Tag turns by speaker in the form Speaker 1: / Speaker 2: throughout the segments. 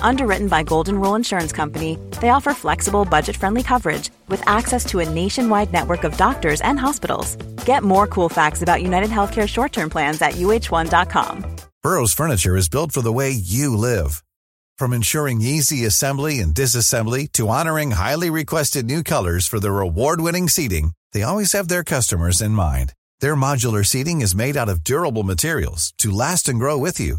Speaker 1: Underwritten by Golden Rule Insurance Company, they offer flexible, budget friendly coverage with access to a nationwide network of doctors and hospitals. Get more cool facts about United Healthcare short term plans at uh1.com.
Speaker 2: Burrow's furniture is built for the way you live. From ensuring easy assembly and disassembly to honoring highly requested new colors for their award-winning seating, they always have their customers in mind. Their modular seating is made out of durable materials to last and grow with you.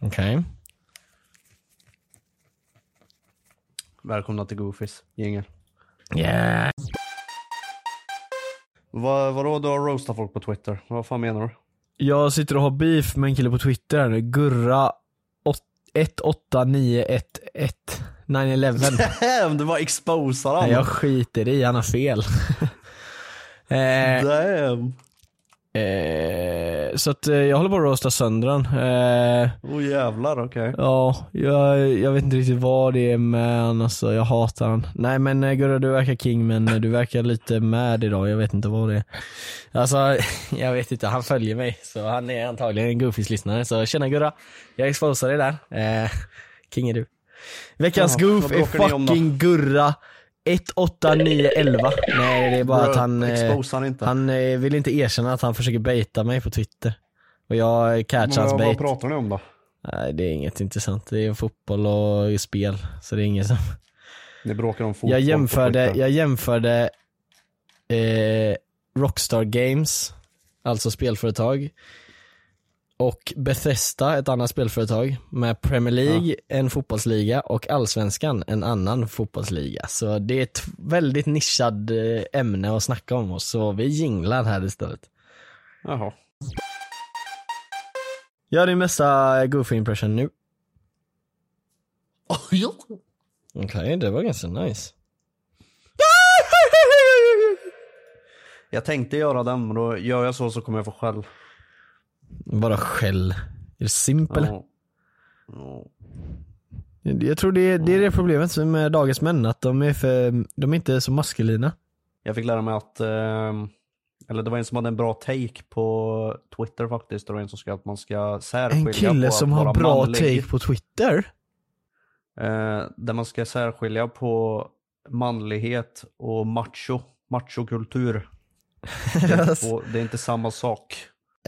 Speaker 3: Okej.
Speaker 4: Välkomna till Goofys jingel.
Speaker 3: Yeah.
Speaker 4: Vad, vadå du har roastat folk på Twitter? Vad fan menar du?
Speaker 3: Jag sitter och har beef med en kille på Twitter här nu, Gurra 18911 911
Speaker 4: Damn, du bara exposar honom.
Speaker 3: jag skiter i, han har fel. eh,
Speaker 4: Damn.
Speaker 3: Eh, så att eh, jag håller på att roasta sönder den. Eh,
Speaker 4: oh jävlar, okej. Okay.
Speaker 3: Ja, jag, jag vet inte riktigt vad det är med han alltså. Jag hatar han. Nej men eh, Gurra, du verkar king men eh, du verkar lite mad idag. Jag vet inte vad det är. Alltså, jag vet inte. Han följer mig. Så han är antagligen en Goofies-lyssnare. Så tjena Gurra. Jag exposar dig där. Eh, king är du. Veckans
Speaker 4: ja,
Speaker 3: goof är
Speaker 4: fucking Gurra. 1,
Speaker 3: 8, 9, 11. Nej, det är bara
Speaker 4: Bro,
Speaker 3: att han, eh,
Speaker 4: han, inte.
Speaker 3: han eh, vill inte erkänna att han försöker baita mig på Twitter. Och jag catchar hans bait.
Speaker 4: Vad pratar ni om då?
Speaker 3: Nej, det är inget intressant. Det är fotboll och spel. Så det är inget som...
Speaker 4: Ni bråkar om fotboll?
Speaker 3: Jag jämförde, jag jämförde eh, Rockstar Games, alltså spelföretag, och Bethesda, ett annat spelföretag, med Premier League, en fotbollsliga, och Allsvenskan, en annan fotbollsliga. Så det är ett väldigt nischad eh, ämne att snacka om oss, så vi jinglar här istället.
Speaker 4: Jaha.
Speaker 3: Gör din mesta goofy impression nu. Okej, det var ganska nice.
Speaker 4: Jag tänkte göra den, men då gör jag så så kommer jag få skäll.
Speaker 3: Bara skäll. Är det simpel?
Speaker 4: Ja. Ja.
Speaker 3: Jag tror det är, det är det problemet med dagens män, att de är för, de är inte så maskulina.
Speaker 4: Jag fick lära mig att, ehm, eller det var en som hade en bra take på Twitter faktiskt. Det var en som skrev att man ska särskilja
Speaker 3: En kille
Speaker 4: på
Speaker 3: som har bra
Speaker 4: manlig.
Speaker 3: take på Twitter.
Speaker 4: Eh, där man ska särskilja på manlighet och macho, machokultur. Det, är två- det är inte samma sak.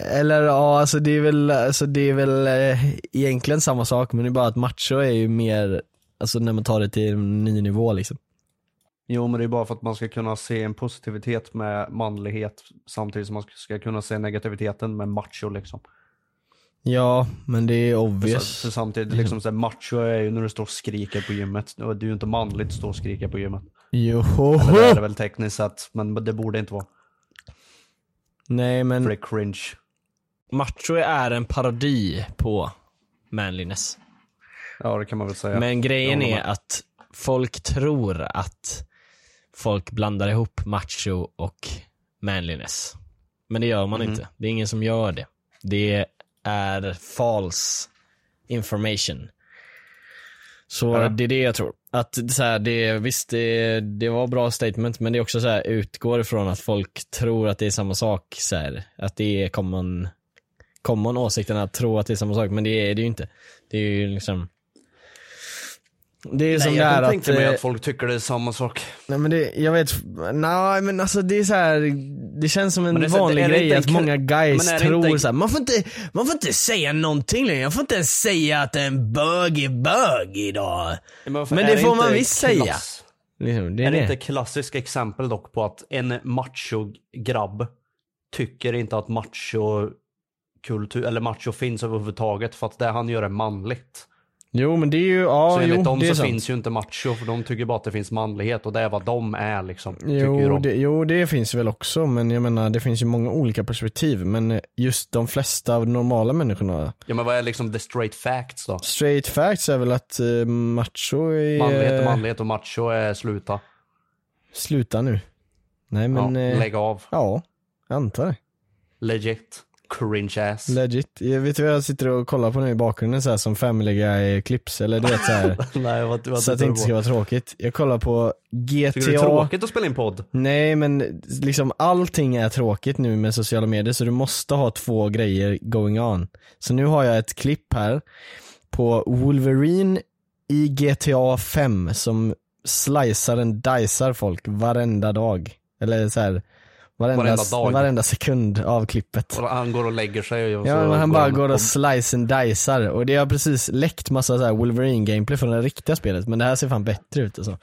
Speaker 3: Eller ja, alltså det är väl, alltså det är väl eh, egentligen samma sak, men det är bara att macho är ju mer, alltså när man tar det till en ny nivå liksom.
Speaker 4: Jo men det är bara för att man ska kunna se en positivitet med manlighet samtidigt som man ska kunna se negativiteten med macho liksom.
Speaker 3: Ja, men det är
Speaker 4: För,
Speaker 3: obvious.
Speaker 4: för samtidigt, liksom så här, macho är ju när du står och skriker på gymmet. Det är ju inte manligt att stå och skrika på gymmet.
Speaker 3: Joho!
Speaker 4: Eller det är det väl tekniskt sett, men det borde inte vara.
Speaker 3: Nej
Speaker 4: För
Speaker 3: men
Speaker 4: det är cringe.
Speaker 5: Macho är en parodi på manliness.
Speaker 4: Ja det kan man väl säga.
Speaker 5: Men grejen är att folk tror att folk blandar ihop macho och manliness. Men det gör man
Speaker 4: Mhm.
Speaker 5: inte. Det är ingen som gör det. Det är false information. Så
Speaker 4: Ja.
Speaker 5: det är det jag tror. Att så här, det, visst, det, det var bra statement, men det är också så här, utgår ifrån att folk tror att det är samma sak. Så här, att det är common,
Speaker 3: common åsikten att tro att det är samma sak, men det är det ju inte. Det är ju liksom det är som
Speaker 4: Nej,
Speaker 3: det
Speaker 4: jag
Speaker 3: är
Speaker 4: kan
Speaker 3: att,
Speaker 4: tänka mig
Speaker 3: eh,
Speaker 4: att folk tycker det är samma sak.
Speaker 3: nej men det, jag vet, nej men alltså det är så här, det känns som en
Speaker 4: Men det
Speaker 3: vanlig
Speaker 4: är det
Speaker 3: grej
Speaker 4: en
Speaker 3: att många guys
Speaker 4: men det
Speaker 3: tror
Speaker 4: inte-
Speaker 3: så här, man får inte, man får inte säga någonting längre, jag får inte ens säga att en bög är bög idag. Men det får man visst säga. Liksom, det är,
Speaker 4: Är det
Speaker 3: det.
Speaker 4: inte klassisk exempel dock på att en macho-grabb tycker inte att macho-kultur, eller macho finns överhuvudtaget för att det han gör är manligt.
Speaker 3: Jo men det är ju, ja
Speaker 4: så enligt
Speaker 3: jo
Speaker 4: dem så
Speaker 3: sant.
Speaker 4: finns ju inte macho för de tycker bara att det finns manlighet och det är vad de är liksom.
Speaker 3: Jo
Speaker 4: de.
Speaker 3: det, jo det finns väl också men jag menar det finns ju många olika perspektiv men just de flesta av normala människorna
Speaker 4: Ja men vad är liksom the straight facts då?
Speaker 3: Straight facts är väl att uh, macho är...
Speaker 4: Manlighet är manlighet och macho är sluta.
Speaker 3: Sluta nu. Nej men,
Speaker 4: ja,
Speaker 3: eh,
Speaker 4: lägg av.
Speaker 3: ja, jag antar det.
Speaker 4: Legit. Cringe ass.
Speaker 3: Legit. Jag vet du vad jag sitter och kollar på nu i bakgrunden så här som Family Guy clips eller du vet så här,
Speaker 4: Nej vad, vad
Speaker 3: så att det inte ska vara tråkigt. Jag kollar på GTA.
Speaker 4: Tycker du det är tråkigt att spela in podd?
Speaker 3: Nej men liksom allting är tråkigt nu med sociala medier så du måste ha två grejer going on. Så nu har jag ett klipp här på Wolverine i GTA 5 som slicear en dicear folk varenda dag. Eller så här, varenda,
Speaker 4: Varenda dag.
Speaker 3: varenda sekund av klippet.
Speaker 4: Och Han går och lägger sig och
Speaker 3: Ja men han bara går
Speaker 4: på-
Speaker 3: och slice and dicear och det har precis läckt massa så Wolverine gameplay från det riktiga spelet men det här ser fan bättre ut alltså.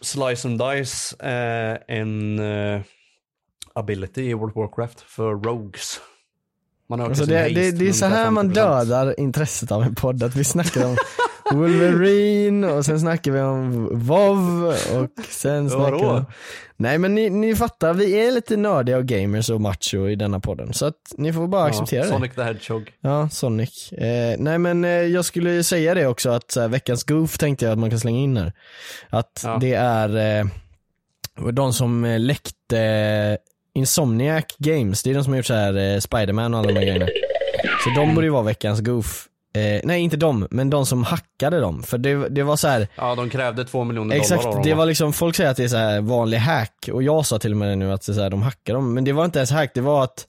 Speaker 4: Slice and Dice är en eh, ability i World of Warcraft för Rogues. Man ökar
Speaker 3: Alltså
Speaker 4: sin
Speaker 3: det,
Speaker 4: haste
Speaker 3: det, det är så här man
Speaker 4: 50%.
Speaker 3: dödar intresset av en podd, att vi snackar om Wolverine och sen snackar vi om WoW och sen snackar vi om... Nej men ni, ni fattar, vi är lite nördiga och gamers och macho i denna podden så att ni får bara acceptera
Speaker 4: ja,
Speaker 3: det.
Speaker 4: Sonic the Hedgehog.
Speaker 3: Ja, Sonic. Eh, nej men eh, jag skulle säga det också att här, veckans goof tänkte jag att man kan slänga in här. Att
Speaker 4: Ja.
Speaker 3: det är eh, de som eh, läckte Insomniac Games, det är de som har gjort så här eh, Spiderman och alla de här grejerna. Så de borde ju vara veckans goof. Eh, nej inte de, men de som hackade dem. För det, det var så här
Speaker 4: Ja, de krävde två miljoner dollar
Speaker 3: Exakt,
Speaker 4: av dem.
Speaker 3: det
Speaker 4: va?
Speaker 3: var liksom, folk säger att det är så här vanlig hack och jag sa till och med det nu att det är så här, de hackar dem, men det var inte ens hack, det var att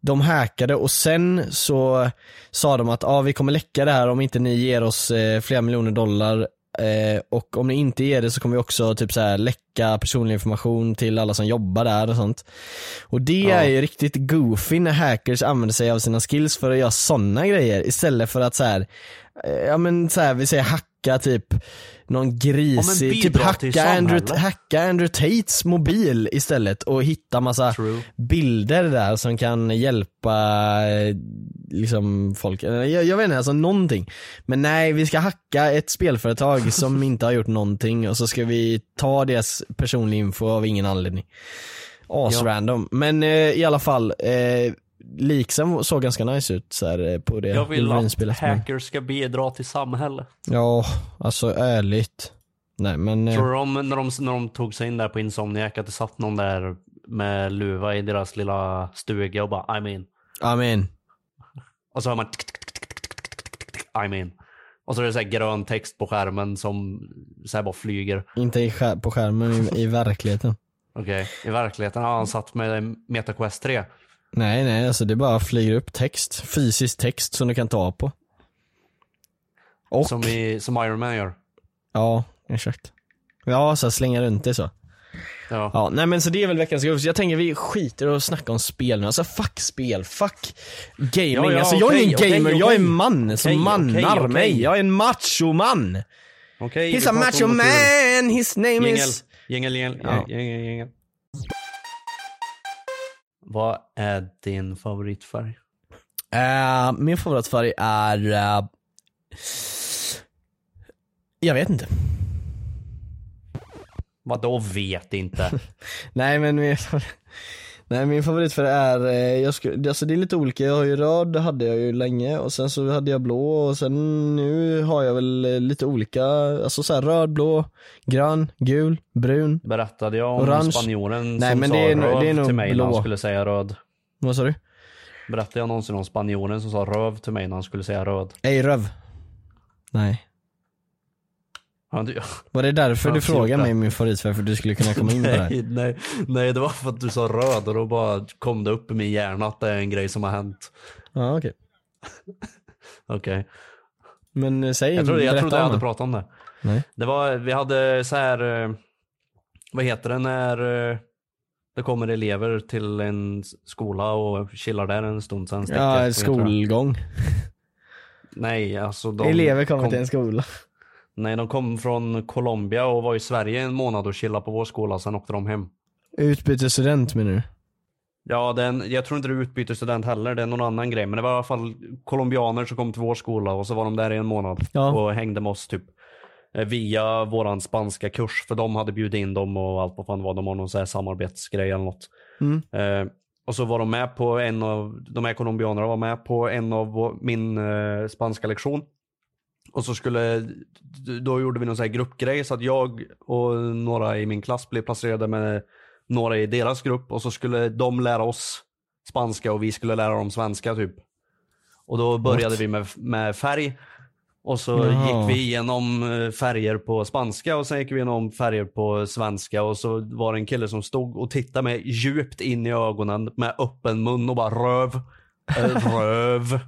Speaker 3: de hackade och sen så sa de att ah, vi kommer läcka det här om inte ni ger oss eh, flera miljoner dollar eh, och om ni inte ger det så kommer vi också typ så här läcka personlig information till alla som jobbar där och sånt. Och det
Speaker 4: Ja.
Speaker 3: är ju riktigt goofy när hackers använder sig av sina skills för att göra sådana grejer istället för att så här, eh, ja men så här, vi säger hacka typ någon grisig, typ
Speaker 4: bidra till
Speaker 3: hacka Andrew, hacka Andrew Tates mobil istället och hitta massa
Speaker 4: True.
Speaker 3: bilder där som kan hjälpa eh, liksom folk, Eller jag, jag vet inte, alltså någonting. Men nej, vi ska hacka ett spelföretag som inte har gjort någonting och så ska vi ta deras personliga info av ingen anledning. Asrandom. Men eh, i alla fall, eh, Liksen såg ganska nice ut så här, eh, på det
Speaker 4: Jag vill att hackers ska bidra till samhället.
Speaker 3: Ja, alltså ärligt. Nej men. Eh,
Speaker 4: Tror du de, när de, när de tog sig in där på Insomniac att det satt någon där med luva i deras lilla stuga och bara I'm in.
Speaker 3: I'm in.
Speaker 4: Och så hör man I'm in. Och så är det så grön text på skärmen som så bara flyger.
Speaker 3: Inte på skärmen, i, verkligheten.
Speaker 4: Okej, i verkligheten. Ja, han satt med MetaQuest 3.
Speaker 3: Nej nej, alltså det bara flyger upp text, fysisk text som du kan ta på. Och,
Speaker 4: Som, i, som Iron Man gör.
Speaker 3: ja exakt. Ja, så slänga runt det så.
Speaker 4: Ja.
Speaker 3: Ja, nej men så det är väl veckans. Så jag tänker vi skiter och snackar om spel nu. Alltså fuck spel, fuck gaming.
Speaker 4: Ja, ja,
Speaker 3: alltså jag är
Speaker 4: okej,
Speaker 3: ingen gamer,
Speaker 4: okej,
Speaker 3: jag är en man som
Speaker 4: Okej,
Speaker 3: mannar mig. Jag är en machoman.
Speaker 4: Okej,
Speaker 3: He's a macho man, his name
Speaker 4: Jingel,
Speaker 3: is...
Speaker 4: jingel, jingel, jingel, jingel. Vad är din favoritfärg?
Speaker 3: Eh, min favoritfärg är... eh, jag vet inte.
Speaker 4: Vadå vet inte?
Speaker 3: Nej men nej, min favoritfärg är, eh, jag skulle, alltså det är lite olika, jag har ju röd, det hade jag ju länge och sen så hade jag blå och sen nu har jag väl eh, lite olika, alltså så här röd, blå, grön, gul, brun.
Speaker 4: Berättade jag om
Speaker 3: Orange.
Speaker 4: spanjoren
Speaker 3: Nej,
Speaker 4: som
Speaker 3: men
Speaker 4: sa
Speaker 3: det är
Speaker 4: röv
Speaker 3: det är nog
Speaker 4: till mig när
Speaker 3: blå.
Speaker 4: han skulle säga röd?
Speaker 3: Vad sa du?
Speaker 4: Berättade jag någonsin om spanjoren som sa röv till mig när han skulle säga röd?
Speaker 3: Ej röv. Nej.
Speaker 4: Du-
Speaker 3: Var det därför du frågade mig min favoritfärg för att du skulle kunna komma in på det här?
Speaker 4: nej, nej, det var för att du sa röd och då bara kom det upp i min hjärna att det är en grej som har hänt.
Speaker 3: Ja okej.
Speaker 4: Okej.
Speaker 3: Men eh, säg,
Speaker 4: Jag trodde jag, trodde jag hade pratat om det.
Speaker 3: Nej.
Speaker 4: Det var, vi hade så här, eh, vad heter det när eh, det kommer elever till en skola och chillar där en stund sen?
Speaker 3: Ja, skolgång.
Speaker 4: Nej, alltså de
Speaker 3: Elever kommer
Speaker 4: kom,
Speaker 3: till en skola.
Speaker 4: Nej, de kom från Colombia och var i Sverige en månad och chillade på vår skola, sen åkte de hem.
Speaker 3: Utbytesstudent menar du?
Speaker 4: Ja, den, jag tror inte det är utbytesstudent heller, det är någon annan grej. Men det var i alla fall colombianer som kom till vår skola och så var de där i en månad
Speaker 3: Ja.
Speaker 4: och hängde med oss typ. eh, Via våran spanska kurs, för de hade bjudit in dem och allt vad fan var. De har någon sån här samarbetsgrej eller något.
Speaker 3: Mm.
Speaker 4: Eh, och så var de med på en av, de här colombianerna var med på en av min eh, spanska lektion. Och så skulle, då gjorde vi någon sån gruppgrej så att jag och några i min klass blev placerade med några i deras grupp och så skulle de lära oss spanska och vi skulle lära dem svenska typ. Och då började
Speaker 3: What?
Speaker 4: vi med, med färg. Och så
Speaker 3: Jaha.
Speaker 4: gick vi igenom eh, färger på spanska och sen gick vi igenom färger på svenska och så var det en kille som stod och tittade mig djupt in i ögonen med öppen mun och bara röv, eh, röv,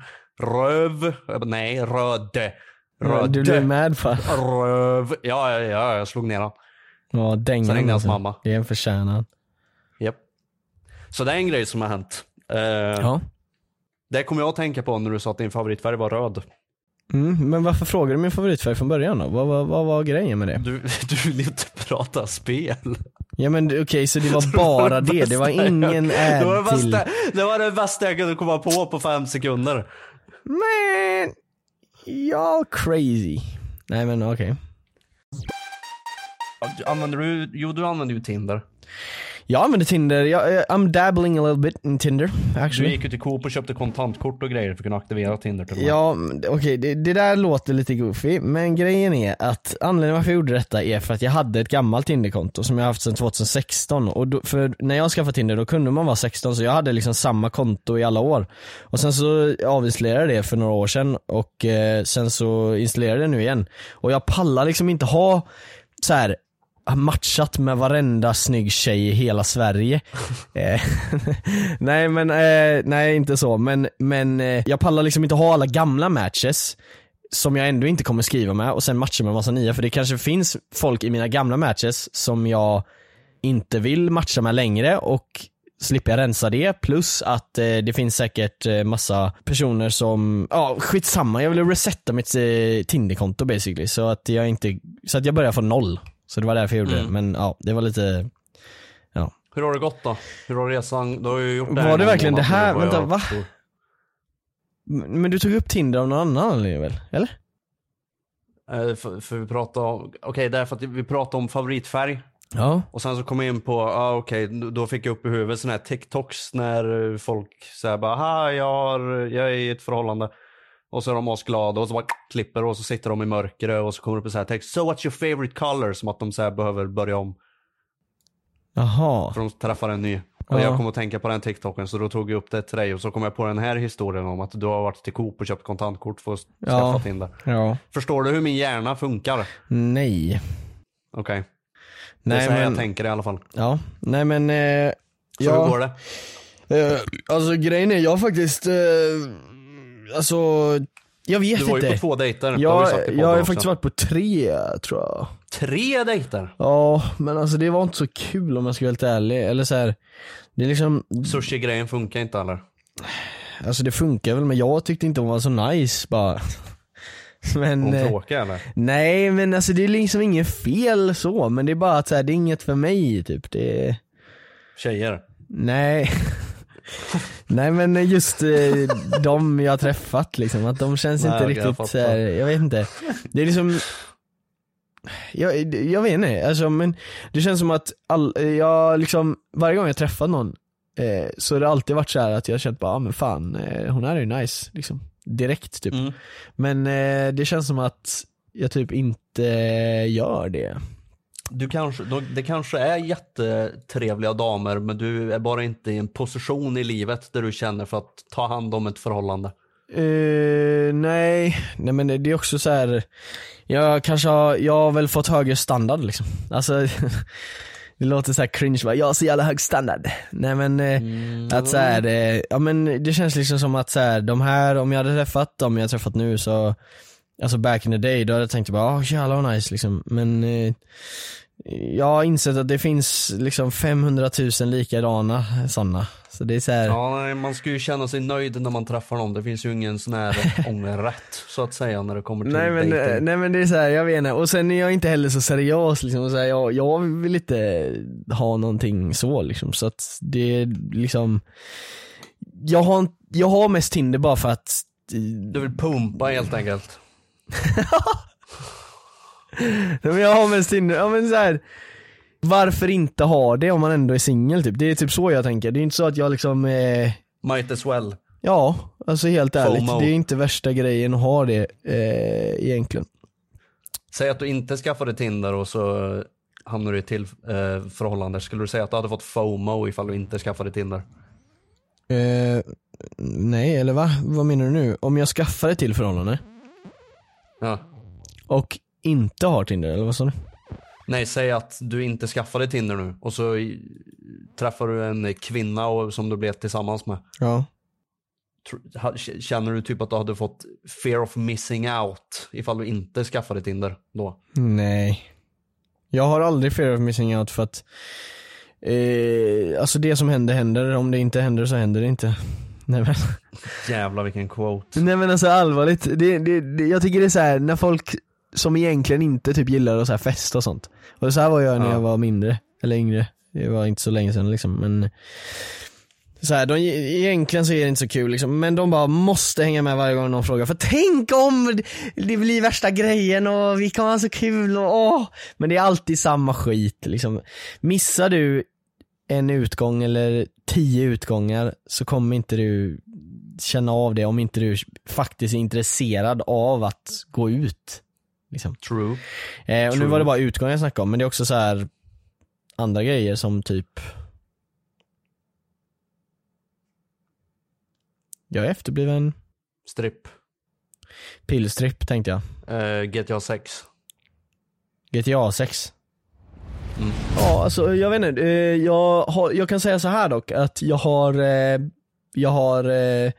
Speaker 4: röv, nej röd, röd,
Speaker 3: Du blev mad för
Speaker 4: röv. Ja, ja, ja, jag slog ner honom.
Speaker 3: Ja,
Speaker 4: Sen
Speaker 3: dängan
Speaker 4: ringde hans
Speaker 3: alltså.
Speaker 4: mamma.
Speaker 3: Det är en förtjänad.
Speaker 4: Japp. Så det är en grej som har hänt. Eh,
Speaker 3: Ja.
Speaker 4: Det kommer jag att tänka på när du sa att din favoritfärg var röd.
Speaker 3: Mm, men varför frågar du min favoritfärg från början då? Vad, vad, vad var grejen med det?
Speaker 4: Du, du vill inte prata spel.
Speaker 3: Ja men okej, så det var bara det, det var ingen ad till...
Speaker 4: det var det bästa jag kunde komma på på fem sekunder.
Speaker 3: Man, y'all crazy. Nej men okej.
Speaker 4: Använder du, jo du använder ju Tinder.
Speaker 3: Jag använder Tinder, jag, jag- I'm dabbling a little bit in Tinder
Speaker 4: Du
Speaker 3: actually.
Speaker 4: gick ju till Coop och köpte kontantkort och grejer för att kunna aktivera Tinder till.
Speaker 3: Ja, okej, det, det där låter lite goofy, men grejen är att anledningen varför jag gjorde detta är för att jag hade ett gammalt Tinderkonto som jag haft sedan 2016 och då, för när jag skaffade Tinder då kunde man vara 16 så jag hade liksom samma konto i alla år. Och sen så avinstallerade jag det för några år sedan och eh, sen så installerade jag det nu igen. Och jag pallar liksom inte ha så här matchat med varenda snygg tjej i hela Sverige. Eh, nej men, eh, nej inte så, men, men eh, jag pallar liksom inte ha alla gamla matches som jag ändå inte kommer skriva med och sen matcha med massa nya för det kanske finns folk i mina gamla matches som jag inte vill matcha med längre och slipper jag rensa det plus att eh, det finns säkert eh, massa personer som, ja skitsamma jag vill resetta mitt eh, Tinderkonto basically så att jag inte, så att jag börjar från noll. Så det var därför jag gjorde det, men ja det var lite
Speaker 4: Hur har det gått då? Hur har resan, du har ju gjort det
Speaker 3: Var det verkligen det här? Vänta, va? Men du tog upp Tinder av någon annan anledning väl? Eller?
Speaker 4: Eh, För, för vi pratade om, okej därför att vi pratade om favoritfärg.
Speaker 3: Ja.
Speaker 4: Och sen så kom jag in på, ja ah, okej, då fick jag upp i huvudet sådana här TikToks när folk säger bara, ha jag, har, jag är i ett förhållande. Och så är de asglada och så bara klipper och så sitter de i mörkret och så kommer det upp en sån här text, so what's your favorite color? Som att de så här behöver börja om
Speaker 3: Jaha.
Speaker 4: för de träffar en ny. Och
Speaker 3: Ja.
Speaker 4: jag kom att tänka på den TikToken så då tog jag upp det till dig och så kom jag på den här historien om att du har varit till Coop och köpt kontantkort för att skaffa
Speaker 3: Ja.
Speaker 4: Tinder.
Speaker 3: Ja.
Speaker 4: Förstår du hur min hjärna funkar?
Speaker 3: Nej.
Speaker 4: Okej. Det är så här
Speaker 3: men,
Speaker 4: jag tänker i alla fall.
Speaker 3: ja. Nej men, eh,
Speaker 4: Så
Speaker 3: ja.
Speaker 4: hur går det?
Speaker 3: Eh, alltså grejen är, jag faktiskt, eh, alltså, jag vet
Speaker 4: Du var ju
Speaker 3: inte.
Speaker 4: på två dejter.
Speaker 3: jag, jag har faktiskt varit på tre tror jag.
Speaker 4: Tre dejter?
Speaker 3: Ja, men alltså det var inte så kul om jag ska vara helt ärlig. Eller så här, det är liksom,
Speaker 4: Sushi-grejen funkar inte eller?
Speaker 3: alltså det funkar väl men jag tyckte inte hon var så nice bara. Men,
Speaker 4: Hon
Speaker 3: eh,
Speaker 4: tråkig eller?
Speaker 3: nej men alltså det är liksom inget fel så, men det är bara att så här, det är inget för mig typ. Det
Speaker 4: Tjejer?
Speaker 3: Nej. Nej men just eh, de jag har träffat liksom, att de känns
Speaker 4: Nej,
Speaker 3: inte
Speaker 4: jag
Speaker 3: riktigt så här, jag vet inte. Det är liksom jag, jag vet inte, alltså men det känns som att all, jag liksom, varje gång jag träffat någon eh, så har det alltid varit så här att jag har känt bara, ah, men fan, eh, hon här är ju nice liksom. Direkt typ.
Speaker 4: Mm.
Speaker 3: Men eh, det känns som att jag typ inte gör det.
Speaker 4: Du kanske, det kanske är jättetrevliga damer men du är bara inte i en position i livet där du känner för att ta hand om ett förhållande.
Speaker 3: Eh, nej, nej men det är också så här. Jag kanske har, jag har väl fått högre standard liksom. Alltså, det låter så här cringe va, jag har så jävla hög standard. Nej men eh, att så här, eh, ja men det känns liksom som att så här, de här, om jag hade träffat dem jag träffat nu så, alltså back in the day, då hade jag tänkt bara, åh jävlar vad nice liksom. Men eh, jag har insett att det finns liksom 500 000 likadana sådana. Så det är så här,
Speaker 4: Ja, nej, man ska ju känna sig nöjd när man träffar någon. Det finns ju ingen sån här ångerrätt så att säga när det kommer till
Speaker 3: Nej men,
Speaker 4: dating.
Speaker 3: nej men det är så här, jag vet inte. Och sen är jag inte heller så seriös liksom. Och så här, jag, jag vill inte ha någonting så liksom. Så att det är liksom, jag har, jag har mest Tinder bara för att
Speaker 4: Du vill pumpa helt enkelt.
Speaker 3: Men jag har mest Tinder, ja men så här. Varför inte ha det om man ändå är singel typ? Det är typ så jag tänker. Det är inte så att jag liksom, eh,
Speaker 4: Might as well.
Speaker 3: ja, alltså helt ärligt.
Speaker 4: FOMO.
Speaker 3: Det är inte värsta grejen att ha det eh, egentligen.
Speaker 4: Säg att du inte skaffade Tinder och så hamnar du i ett till eh, förhållande. Skulle du säga att du hade fått FOMO ifall du inte skaffade Tinder?
Speaker 3: Eh, nej, eller va? Vad menar du nu? Om jag skaffar ett till förhållande
Speaker 4: Ja.
Speaker 3: och inte har Tinder, eller vad sa du?
Speaker 4: Nej, säg att du inte skaffade Tinder nu och så träffar du en kvinna och, som du blev tillsammans med.
Speaker 3: Ja.
Speaker 4: Känner du typ att du hade fått fear of missing out ifall du inte skaffade Tinder då?
Speaker 3: Nej. Jag har aldrig fear of missing out för att eh, Alltså det som händer händer, om det inte händer så händer det inte. Nej men,
Speaker 4: Jävlar vilken quote.
Speaker 3: nej, men alltså allvarligt, det, det, det, jag tycker det är så här när folk som egentligen inte typ gillar att så här festa och sånt. Och så här var jag när
Speaker 4: Ja.
Speaker 3: jag var mindre, eller yngre. Det var inte så länge sedan liksom men så här, de, egentligen så är det inte så kul liksom, men de bara måste hänga med varje gång någon frågar. För tänk om det blir värsta grejen och vi kommer ha så kul och åh. Men det är alltid samma skit liksom. Missar du en utgång eller tio utgångar så kommer inte du känna av det om inte du faktiskt är intresserad av att gå ut. Liksom.
Speaker 4: True.
Speaker 3: Eh, och nu
Speaker 4: True.
Speaker 3: var det bara utgången jag snackade om, men det är också så här andra grejer som typ Jag är efterbliven
Speaker 4: Stripp.
Speaker 3: pillstripp tänkte jag.
Speaker 4: Uh, GTA 6.
Speaker 3: GTA 6.
Speaker 4: Mm.
Speaker 3: Ja, alltså jag vet inte. Eh, jag, har, jag kan säga så här dock, att jag har, eh, jag har eh,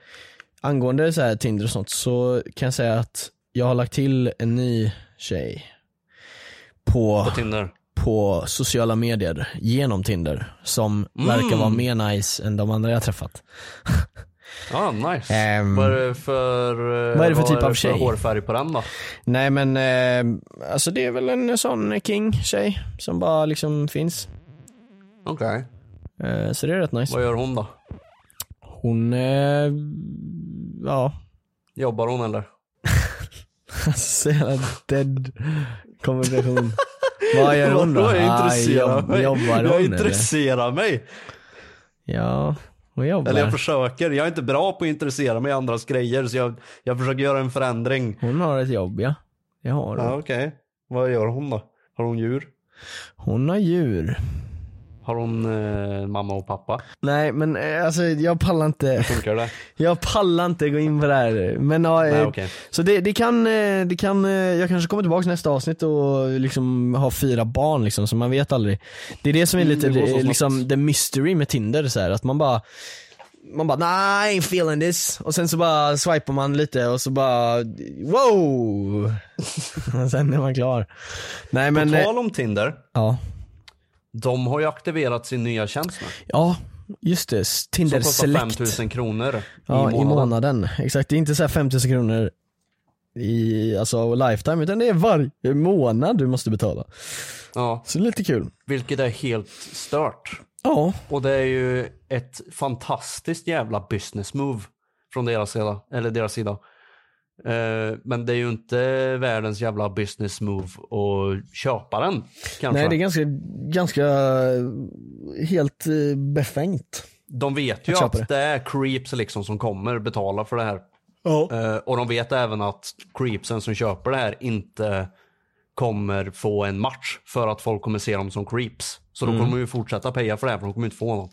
Speaker 3: angående så här Tinder och sånt, så kan jag säga att jag har lagt till en ny tjej på,
Speaker 4: På Tinder.
Speaker 3: på sociala medier genom Tinder, som
Speaker 4: Mm.
Speaker 3: verkar vara mer nice än de andra jag träffat.
Speaker 4: Ja, nice.
Speaker 3: Ehm,
Speaker 4: vad är det för,
Speaker 3: vad är det för typ av tjej?
Speaker 4: hårfärg på den då?
Speaker 3: Nej men, eh, alltså det är väl en sån king-tjej som bara liksom finns.
Speaker 4: Okej.
Speaker 3: Eh, så det är rätt nice.
Speaker 4: Vad gör hon då?
Speaker 3: Hon, eh, ja,
Speaker 4: Jobbar hon eller?
Speaker 3: så jävla dead kommunikation. Vad gör hon då?
Speaker 4: Jag
Speaker 3: Ah,
Speaker 4: intresserar
Speaker 3: jobb,
Speaker 4: mig.
Speaker 3: jobbar hon
Speaker 4: jag
Speaker 3: eller?
Speaker 4: intresserar mig.
Speaker 3: Ja.
Speaker 4: Eller jag försöker. Jag är inte bra på att intressera mig i andras grejer så jag, jag försöker göra en förändring.
Speaker 3: Hon har ett jobb ja. Det har hon.
Speaker 4: Ja okej. Vad gör hon då? Har hon djur?
Speaker 3: Hon har djur.
Speaker 4: Har hon eh, mamma och pappa?
Speaker 3: Nej men eh, alltså jag pallar inte,
Speaker 4: Funkar det?
Speaker 3: jag pallar inte gå in på det här. Men ja, eh,
Speaker 4: Nej okej.
Speaker 3: Så det, det kan, eh, det kan, eh, jag kanske kommer tillbaka nästa avsnitt och liksom ha fyra barn liksom, så man vet aldrig. Det är det som är
Speaker 4: Mm,
Speaker 3: lite,
Speaker 4: det
Speaker 3: eh,
Speaker 4: snabbt.
Speaker 3: liksom the mystery med Tinder så här, att man bara man bara nah, I ain't feeling this och sen så bara swipar man lite och så bara wow! och sen är man klar. Nej men,
Speaker 4: På
Speaker 3: eh,
Speaker 4: tal om Tinder.
Speaker 3: ja.
Speaker 4: De har ju aktiverat sin nya tjänst nu.
Speaker 3: Ja, just det. Tinder
Speaker 4: Som
Speaker 3: Select.
Speaker 4: 5000 kronor
Speaker 3: Ja,
Speaker 4: i månaden.
Speaker 3: i månaden. Exakt, det är inte så här 5000 kronor i alltså lifetime utan det är varje månad du måste betala.
Speaker 4: Ja,
Speaker 3: Så det är lite kul.
Speaker 4: vilket är helt stört.
Speaker 3: Ja,
Speaker 4: Och det är ju ett fantastiskt jävla business move från deras sida. Eller deras sida. Eh, men det är ju inte världens jävla business move att köpa den. Kanske.
Speaker 3: nej det är ganska, ganska helt eh, befängt.
Speaker 4: De vet ju
Speaker 3: Att
Speaker 4: att,
Speaker 3: det.
Speaker 4: det är creeps liksom som kommer betala för det här. Eh, och de vet även att creepsen som köper det här inte kommer få en match för att folk kommer se dem som creeps. Så
Speaker 3: Mm.
Speaker 4: då kommer de ju fortsätta paya för det här för de kommer inte få någon.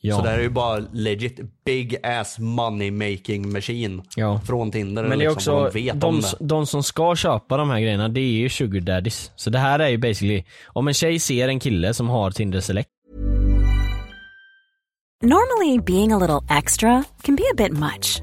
Speaker 3: Ja.
Speaker 4: Så det här är ju bara legit big ass money making machine
Speaker 3: Ja.
Speaker 4: från Tinder.
Speaker 3: Men det är
Speaker 4: liksom,
Speaker 3: också,
Speaker 4: de vet
Speaker 3: de,
Speaker 4: om det.
Speaker 3: de som ska köpa de här grejerna, det är ju sugar daddies. Så det här är ju basically, om en tjej ser en kille som har Tinder Select
Speaker 1: Normally, being a little extra can be a bit much,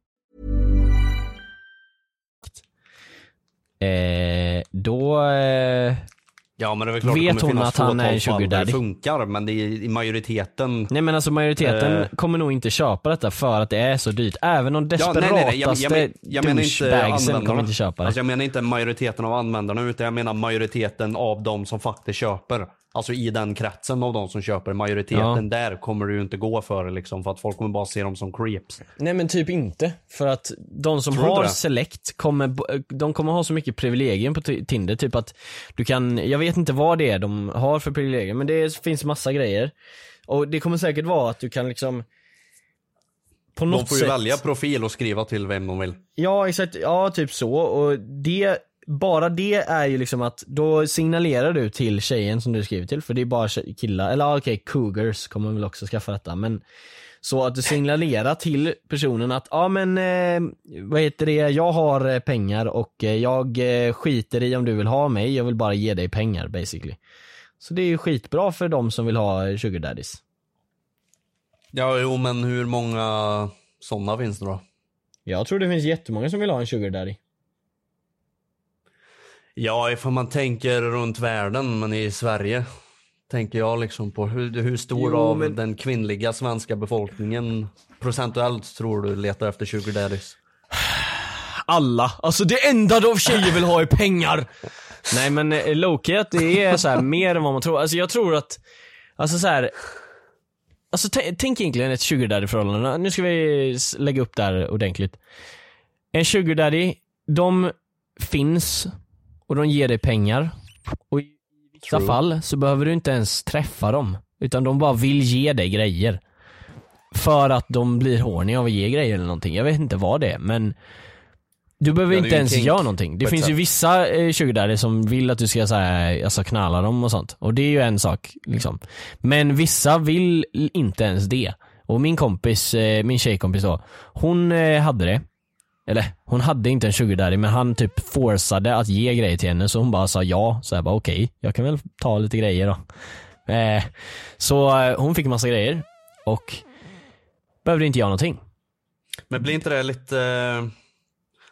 Speaker 3: Eh, då, eh,
Speaker 4: Ja men det är väl klart
Speaker 3: Vet
Speaker 4: det
Speaker 3: hon att han är en sugar daddy?
Speaker 4: det funkar men det är i majoriteten
Speaker 3: nej men alltså majoriteten
Speaker 4: Eh.
Speaker 3: kommer nog inte köpa detta för att det är så dyrt. Även de
Speaker 4: Ja, nej, nej, nej. Jag,
Speaker 3: desperataste
Speaker 4: jag, men- jag menar inte
Speaker 3: douchebagsen
Speaker 4: användarna.
Speaker 3: kommer inte köpa det.
Speaker 4: Alltså jag menar inte majoriteten av användarna utan jag menar majoriteten av de som faktiskt köper. Alltså i den kretsen av de som köper. Majoriteten där kommer du ju inte gå för liksom för att folk kommer bara se dem som creeps.
Speaker 3: Nej men typ inte. För att de som
Speaker 4: Tror
Speaker 3: har? Select kommer, de kommer ha så mycket privilegium på Ti- Tinder. Typ att du kan, jag vet inte vad det är de har för privilegium men det finns massa grejer. Och det kommer säkert vara att du kan liksom på något
Speaker 4: De får ju
Speaker 3: sätt,
Speaker 4: välja profil och skriva till vem de vill.
Speaker 3: Ja exakt, ja typ så. Och det, bara det är ju liksom att då signalerar du till tjejen som du skriver till, för det är bara killar, eller okej cougars kommer väl också skaffa detta men så att du signalerar till personen att ja men eh, vad heter det, jag har eh, pengar och eh, jag eh, skiter i om du vill ha mig, jag vill bara ge dig pengar basically. Så det är ju skitbra för de som vill ha sugar daddies.
Speaker 4: Ja jo men hur många sådana finns det då?
Speaker 3: Jag tror det finns jättemånga som vill ha en sugar daddy.
Speaker 4: Ja ifall man tänker runt världen men i Sverige tänker jag liksom på hur, hur stor
Speaker 3: Jo,
Speaker 4: av
Speaker 3: men-
Speaker 4: den kvinnliga svenska befolkningen procentuellt tror du letar efter sugar daddies?
Speaker 3: alla. Alltså det enda de tjejer vill ha är pengar. Nej men eh, Loki att det är så här mer än vad man tror. Alltså jag tror att, alltså så här. Alltså tänk egentligen ett sugar daddy förhållande. Nu ska vi lägga upp det här ordentligt. En sugar daddy, de finns och de ger dig pengar. Och i vissa
Speaker 4: True.
Speaker 3: fall så behöver du inte ens träffa dem. Utan de bara vill ge dig grejer. För att de blir horny av att ge grejer eller någonting. Jag vet inte vad det är men du behöver inte ens
Speaker 4: kink
Speaker 3: göra någonting. Det finns ju vissa eh, sugar som vill att du ska så här, alltså knalla dem och sånt. Och det är ju en sak liksom. Men vissa vill inte ens det. Och min kompis, eh, min tjejkompis då, hon eh, hade det. Eller hon hade inte en sugar daddy men han typ forcade att ge grejer till henne så hon bara sa ja. Så jag bara okej, jag kan väl ta lite grejer då. Eh, så eh, hon fick massa grejer och behövde inte göra någonting.
Speaker 4: Men blir inte det lite, eh,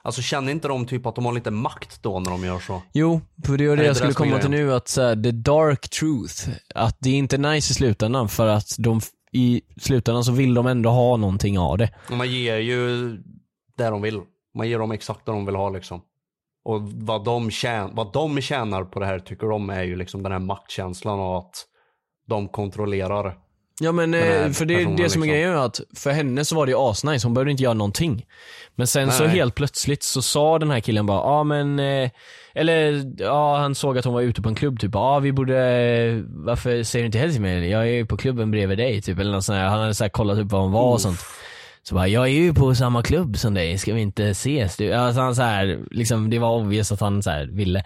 Speaker 4: alltså känner inte de typ att de har lite makt då när de gör så?
Speaker 3: Jo, för det var det jag skulle komma till nu att så här, the dark truth, att det är inte nice i slutändan för att de i slutändan så vill de ändå ha någonting av det.
Speaker 4: Man ger ju det de vill. Man ger dem exakt det de vill ha liksom. Och vad de, tjän- vad de tjänar på det här tycker de är ju liksom den här maktkänslan av att de kontrollerar.
Speaker 3: Ja men eh, för det,
Speaker 4: personen
Speaker 3: det som är
Speaker 4: liksom.
Speaker 3: grejen är att för henne så var det ju asnice, hon behövde inte göra någonting. Men sen så
Speaker 4: Nej.
Speaker 3: helt plötsligt så sa den här killen bara, ja men, eh, eller ja han såg att hon var ute på en klubb typ, ja vi borde, varför säger du inte hej till mig? Jag är ju på klubben bredvid dig typ, eller något sånt här. Han hade så här kollat upp var hon var och sånt. Så bara, jag är ju på samma klubb som dig, ska vi inte ses? Du? Alltså han så här, liksom, det var obvious att han så här ville.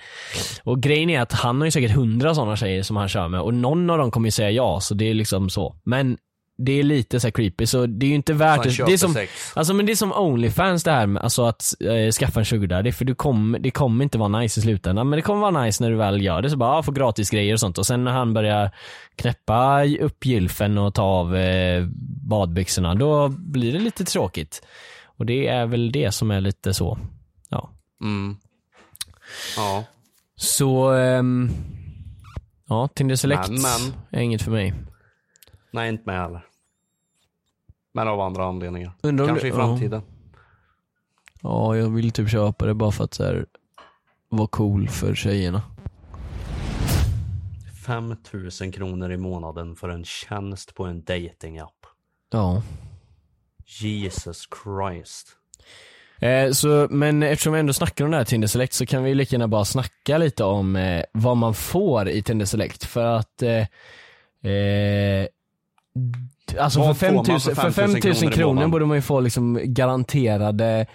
Speaker 3: Och grejen är att han har ju säkert hundra sådana tjejer som han kör med och någon av dem kommer ju säga ja, så det är liksom så. Men det är lite så creepy, så det är ju inte värt det. Det är som, alltså men det är som Onlyfans det här med alltså att eh, skaffa en sugar daddy, för du kommer, det kommer inte vara nice i slutändan. Men det kommer vara nice när du väl gör det, så bara, ah, få gratis grejer och sånt. Och sen när han börjar knäppa upp gylfen och ta av eh, badbyxorna, då blir det lite tråkigt. Och det är väl det som är lite så. Ja.
Speaker 4: Mm. Ja.
Speaker 3: Så, ehm, ja Tinder Select
Speaker 4: Men, men.
Speaker 3: är inget för mig.
Speaker 4: Nej, inte med heller. Men av andra anledningar.
Speaker 3: Undrar
Speaker 4: Kanske i
Speaker 3: du-
Speaker 4: framtiden.
Speaker 3: Ja, jag vill typ köpa det bara för att så här, vara cool för tjejerna.
Speaker 4: 5000 kronor i månaden för en tjänst på en datingapp.
Speaker 3: Ja.
Speaker 4: Jesus Christ.
Speaker 3: Eh, så, men eftersom vi ändå snackar om det här Tinder Select så kan vi lika gärna bara snacka lite om eh, vad man får i Tinder Select för att eh, eh, Alltså
Speaker 4: Vad
Speaker 3: för
Speaker 4: får man
Speaker 3: 5000
Speaker 4: för
Speaker 3: för
Speaker 4: 5 000
Speaker 3: 5000
Speaker 4: kronor
Speaker 3: kronor borde man ju få liksom garanterade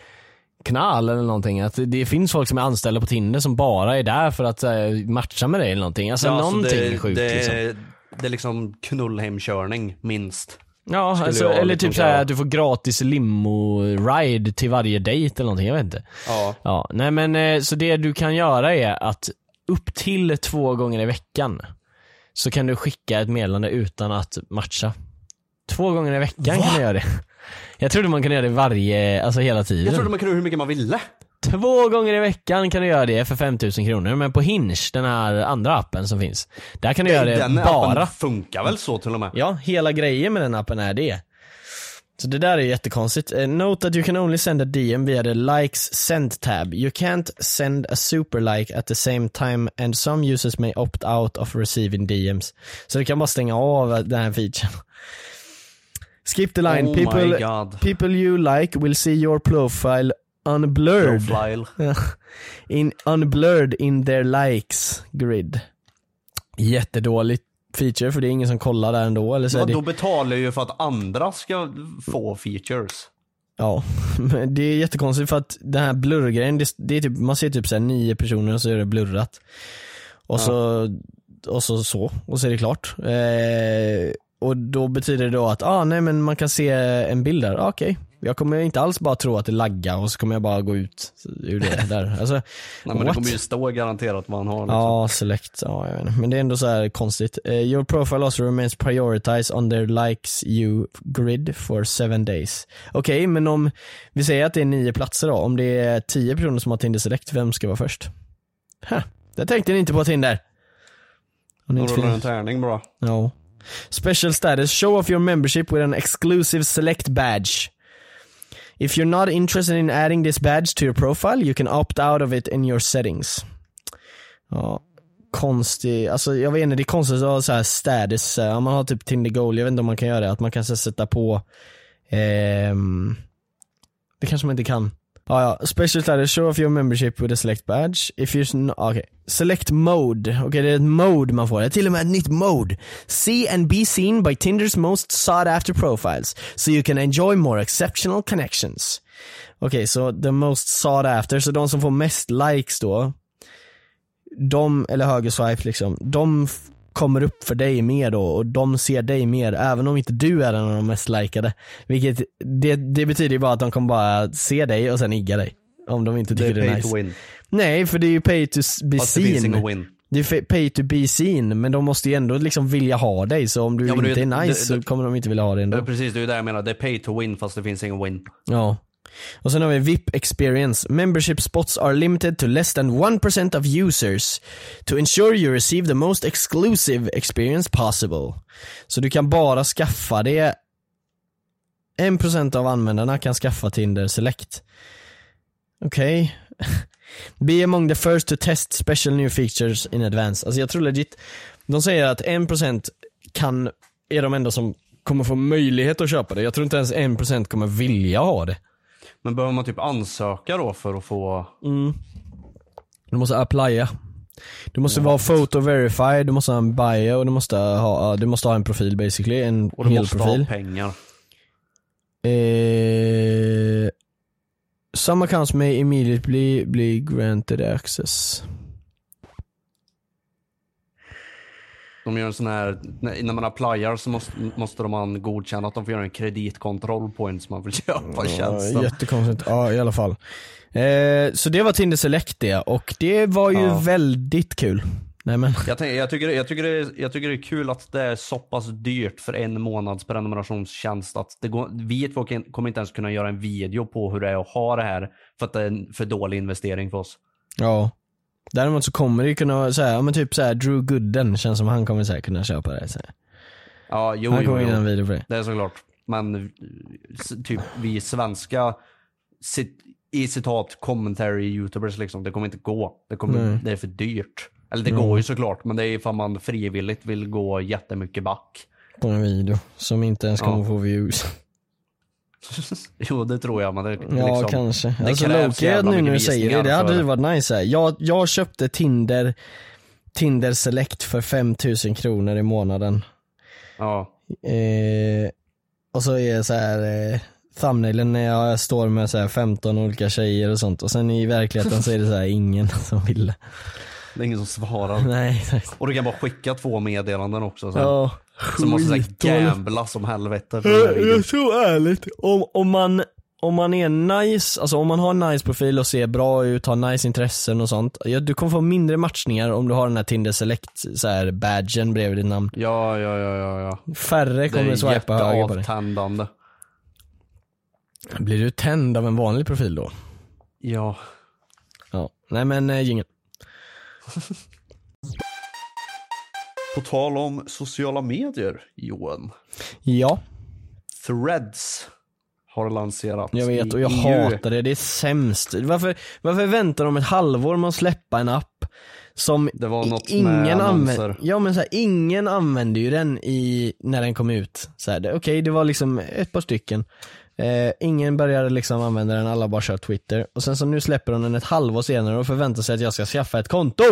Speaker 3: knall eller någonting. Att det finns folk som är anställda på Tinder som bara är där för att eh, matcha med dig eller någonting. Alltså
Speaker 4: Ja, alltså
Speaker 3: någonting
Speaker 4: det,
Speaker 3: sjukt
Speaker 4: det,
Speaker 3: liksom.
Speaker 4: Det är liksom knullhemkörning, minst.
Speaker 3: Ja, alltså, eller
Speaker 4: liksom
Speaker 3: typ såhär att du får gratis limo-ride till varje dejt eller någonting, jag vet inte.
Speaker 4: Ja.
Speaker 3: Ja, nej men eh, så det du kan göra är att upp till två gånger i veckan så kan du skicka ett meddelande utan att matcha. Två gånger i veckan kan du göra det. Jag trodde man kunde göra det varje, alltså hela tiden.
Speaker 4: Jag trodde man kunde hur mycket man ville.
Speaker 3: Två gånger i veckan kan du göra det för 5000 kronor, men på Hinge, den här andra appen som finns, där kan du göra det
Speaker 4: Den
Speaker 3: bara.
Speaker 4: appen funkar väl så till och med?
Speaker 3: Ja, hela grejen med den appen är det. Så det där är jättekonstigt. Uh, note that you can only send a DM via the likes send tab. You can't send a super like at the same time and some users may opt out of receiving DMs. Så du kan bara stänga av den här featuren. Skip the line.
Speaker 4: Oh
Speaker 3: people, people you like will see your profile unblurred.
Speaker 4: Profile.
Speaker 3: in, unblurred in their likes grid. Jättedåligt feature för det är ingen som kollar där ändå eller så
Speaker 4: Ja,
Speaker 3: det...
Speaker 4: då betalar jag ju för att andra ska få features.
Speaker 3: Ja, men det är jättekonstigt för att den här blurrgrejen, det, det är typ, man ser typ såhär nio personer och så är det blurrat. Och så, och så så, och så är det klart. Eh, och då betyder det då att, ah nej men man kan se en bild där, ah, okej. Jag kommer inte alls bara tro att det laggar och så kommer jag bara gå ut ur det där. Alltså,
Speaker 4: Nej, men det kommer ju stå garanterat vad han har. Liksom.
Speaker 3: Ja, select. Ja, jag vet inte. Men det är ändå så här konstigt. Eh, your profile also remains prioritized on their likes you grid for seven days. Okej, men om vi säger att det är nio platser då. Om det är tio personer som har Tinder Select, vem ska vara först? Ha, det tänkte ni inte på Tinder. Har ni
Speaker 4: rullar en tärning bara.
Speaker 3: Ja. Special status, show off your membership with an exclusive select badge. If you're not interested in adding this badge to your profile, you can opt out of it in your settings. Ja, konstig, alltså jag vet inte, det är konstigt att ha så här status, ja om man har typ Tinder Goal, jag vet inte om man kan göra det, att man kan här sätta på, eh, det kanske man inte kan. Ja, ja. Special status, show off your membership with a select badge. If you're ah, Okej, okay. Select mode, okej det är ett mode man får, det är till och med ett nytt mode. See and be seen by Tinders most sought after profiles, so you can enjoy more exceptional connections. Okej, så the most sought after, så de som får mest likes då, de, eller högerswipe liksom, de kommer upp för dig mer då och de ser dig mer även om inte du är en av de mest likade. Vilket, det, det betyder ju bara att de kommer bara se dig och sen igga dig. Om de inte
Speaker 4: Det
Speaker 3: tycker
Speaker 4: är
Speaker 3: det är nice.
Speaker 4: win.
Speaker 3: Nej, för det är ju pay to be
Speaker 4: Fast det
Speaker 3: seen.
Speaker 4: win.
Speaker 3: Det är pay to be seen, men de måste ju ändå liksom vilja ha dig, så om du
Speaker 4: Ja,
Speaker 3: inte
Speaker 4: det-
Speaker 3: är nice
Speaker 4: det-
Speaker 3: så kommer de inte vilja ha dig ändå.
Speaker 4: precis, det är det jag menar. Det är pay to win fast det finns ingen win.
Speaker 3: Ja. Och sen har vi VIP experience. Membership spots are limited to less than 1% of users to ensure you receive the most exclusive experience possible. Så du kan bara skaffa det 1% av användarna kan skaffa Tinder Select. Okej. Be among the first to test special new features in advance. Alltså jag tror legit, de säger att 1% kan, är de enda som kommer få möjlighet att köpa det. Jag tror inte ens 1% kommer vilja ha det.
Speaker 4: Men behöver man typ ansöka då för att få...
Speaker 3: Du måste applya. Du måste vara photo verified, du måste ha en bio och du måste ha, du måste ha en profil basically, en
Speaker 4: Och du
Speaker 3: hel
Speaker 4: måste
Speaker 3: profil.
Speaker 4: ha pengar.
Speaker 3: Eh, some accounts may immediately be granted access.
Speaker 4: De gör en sån här, när man applyar så måste, måste en godkänna att de får göra en kreditkontroll på en som man vill köpa
Speaker 3: Ja,
Speaker 4: tjänsten.
Speaker 3: jättekonstigt, ja i alla fall. Eh, så det var Tinder Select det och det var ju
Speaker 4: Ja.
Speaker 3: väldigt kul. Nej men,
Speaker 4: Jag, tänk, jag, tycker, jag, tycker det jag tycker det är kul att det är så pass dyrt för en månads prenumerationstjänst att det går, vi två kommer inte ens kunna göra en video på hur det är att ha det här för att det är en för dålig investering för oss.
Speaker 3: ja. Däremot så kommer det ju kunna vara ja men typ såhär Drew Gooden känns som han kommer säkert kunna köpa det. Så. här.
Speaker 4: Ja, jo,
Speaker 3: Han
Speaker 4: jo,
Speaker 3: kommer en
Speaker 4: jo.
Speaker 3: video på det.
Speaker 4: Det är såklart. Men typ vi svenska cit, i citat commentary youtubers liksom, det kommer inte gå. Det, kommer,
Speaker 3: Nej.
Speaker 4: det är för dyrt. Eller det går ju såklart, men det är ifall man frivilligt vill gå jättemycket back.
Speaker 3: På en video som inte ens kommer
Speaker 4: Ja.
Speaker 3: få views.
Speaker 4: jo, det tror jag, men det,
Speaker 3: Ja
Speaker 4: liksom,
Speaker 3: kanske.
Speaker 4: det
Speaker 3: Alltså Loki nu när du säger det, det hade ju varit nice här. Jag, jag köpte Tinder, Tinder Select för 5000 kronor i månaden.
Speaker 4: Ja.
Speaker 3: Eh, och så är det så här eh, thumbnailen när jag står med så här 15 olika tjejer och sånt och sen i verkligheten så är det så här ingen som vill.
Speaker 4: Det är ingen som svarar.
Speaker 3: Nej exakt.
Speaker 4: Och du kan bara skicka två meddelanden också. Så,
Speaker 3: Ja,
Speaker 4: så måste
Speaker 3: skitdåligt.
Speaker 4: gambla som helvete.
Speaker 3: Jag, tror ärligt, om, om man om man är nice, alltså om man har en nice profil och ser bra ut, har nice intressen och sånt. Ja, du kommer få mindre matchningar om du har den här Tinder Select så här badgen bredvid ditt namn.
Speaker 4: Ja, ja, ja, ja, ja.
Speaker 3: Färre
Speaker 4: Det
Speaker 3: kommer
Speaker 4: är
Speaker 3: swipa höger på dig.
Speaker 4: jätteavtändande.
Speaker 3: Blir du tänd av en vanlig profil då?
Speaker 4: Ja.
Speaker 3: Ja. Nej men äh, jingel.
Speaker 4: På tal om sociala medier, Johan.
Speaker 3: Ja,
Speaker 4: Threads har lanserats
Speaker 3: jag vet och jag
Speaker 4: EU.
Speaker 3: hatar det, det är sämst. Varför, varför väntar de ett halvår med att släppa en app som
Speaker 4: Det var något
Speaker 3: ingen använder, ja men så här, ingen använde ju den i, när den kom ut. Så här, det- Okej, det var liksom ett par stycken. Eh, ingen började liksom använda den, alla bara kör Twitter. Och sen så nu släpper de den ett halvår senare och förväntar sig att jag ska skaffa ett konto.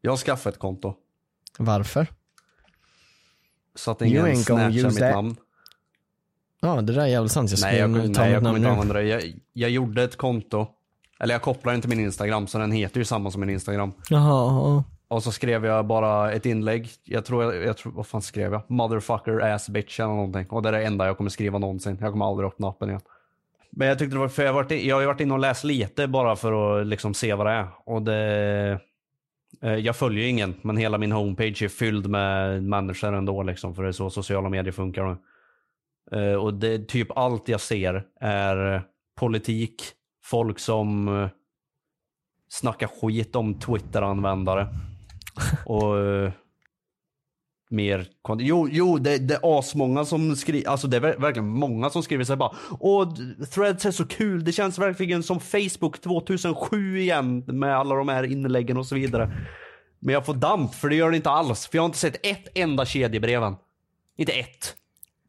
Speaker 4: Jag har skaffat ett konto.
Speaker 3: Varför?
Speaker 4: Så att ingen snatchar mitt
Speaker 3: that.
Speaker 4: namn.
Speaker 3: Ja, det där är jävligt sant. Jag
Speaker 4: Nej, jag, nej, jag kommer inte använda det. Jag, jag gjorde ett konto. Eller jag kopplar inte min Instagram, så den heter ju samma som min Instagram.
Speaker 3: Jaha,
Speaker 4: Och så skrev jag bara ett inlägg. Jag tror, jag, jag tror vad fan skrev jag? Motherfucker ass bitch eller någonting. Och det är det enda jag kommer skriva någonsin. Jag kommer aldrig öppna appen igen. Men jag tyckte det var, för jag, varit, jag har ju varit inne och läst lite bara för att liksom se vad det är. Och det, jag följer ingen, men hela min homepage är fylld med människor ändå liksom. För det är så sociala medier funkar nu. Eh, och det typ allt jag ser är politik, folk som eh, snackar skit om Twitter-användare. Och eh, mer Jo, jo det, det är asmånga som skriver, alltså det är verkligen många som skriver sig bara Åh, threads är så kul, det känns verkligen som Facebook 2007 igen med alla de här inläggen och så vidare. Men jag får damp för det gör det inte alls, för jag har inte sett ett enda kedjebreven. Inte ett.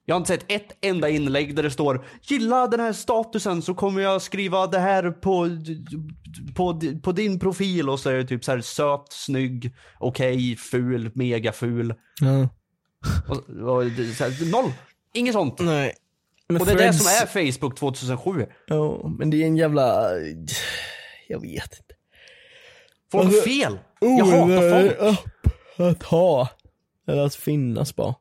Speaker 4: Jag har inte sett ett enda inlägg där det står Gilla den här statusen så kommer jag skriva det här på, på, på din profil och så är det typ så här söt, snygg, okej, ful, mega ful.
Speaker 3: ja.
Speaker 4: Och, och, det- här, noll! Inget sånt.
Speaker 3: Nej. Men
Speaker 4: Och det är det
Speaker 3: Threads-
Speaker 4: som är Facebook 2007.
Speaker 3: Ja, men det är en jävla, jag vet inte.
Speaker 4: Folk har
Speaker 3: Alltså,
Speaker 4: fel! Jag hatar folk.
Speaker 3: att ha. Eller att finnas bara.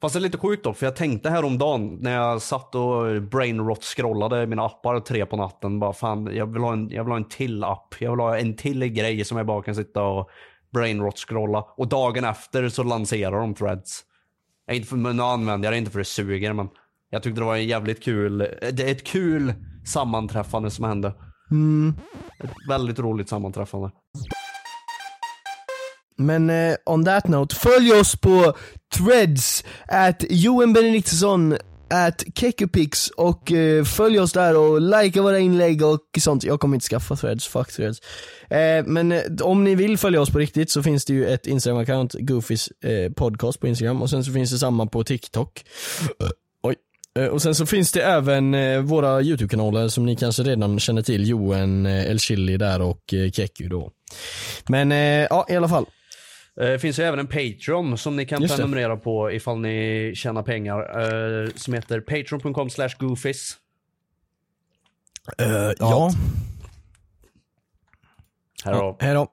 Speaker 4: Fast det är lite sjukt dock, för jag tänkte häromdagen när jag satt och brainrot scrollade mina appar tre på natten. Bara fan, jag vill, ha en, jag vill ha en till app. Jag vill ha en till grej som jag bara kan sitta och brainrot scrolla. Och dagen efter så lanserar de threads. Jag är inte för, men nu använder jag det inte för det suger, men jag tyckte det var en jävligt kul, det är ett kul sammanträffande som hände. Ett väldigt roligt sammanträffande.
Speaker 3: Men eh, on that note, följ oss på threads, at Johan Benediktsson, at Kekupix och eh, följ oss där och likea våra inlägg och sånt. Jag kommer inte skaffa threads, fuck threads. Eh, men eh, om ni vill följa oss på riktigt så finns det ju ett Instagram-account, Goofys eh, podcast på Instagram och sen så finns det samma på TikTok. Eh, oj. Eh, och sen så finns det även eh, våra YouTube-kanaler som ni kanske redan känner till, Johan eh, El Chili där och eh, Keku då. Men eh, ja, i alla fall.
Speaker 4: Eh, Det finns ju även en Patreon som ni kan
Speaker 3: Just det.
Speaker 4: prenumerera på ifall ni tjänar pengar. eh, Som heter patreon.com slash goofies.
Speaker 3: Uh, ja.
Speaker 4: Här har
Speaker 3: Hej då.